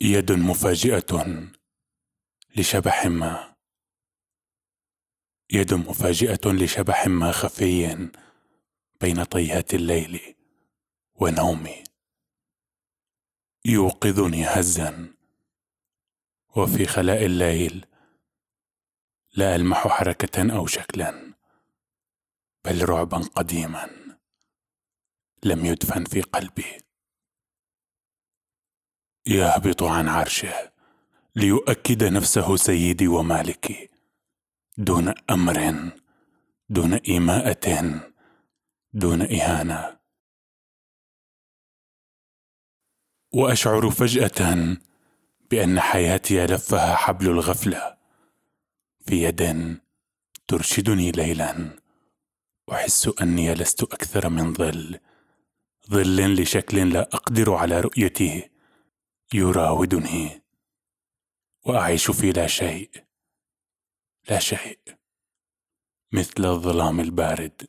يد مفاجئة لشبح ما. يد مفاجئة لشبح ما خفي بين طيات الليل ونومي. يوقظني هزا وفي خلاء الليل لا ألمح حركة أو شكلا بل رعبا قديما لم يدفن في قلبي. يهبط عن عرشه ليؤكد نفسه سيدي ومالكي. دون أمر دون ايماءه دون إهانة. وأشعر فجأة بأن حياتي لفها حبل الغفلة. في يد ترشدني ليلا. أحس أني لست أكثر من ظل. ظل لشكل لا أقدر على رؤيته. يراودني. وأعيش في لا شيء لا شيء مثل الظلام البارد.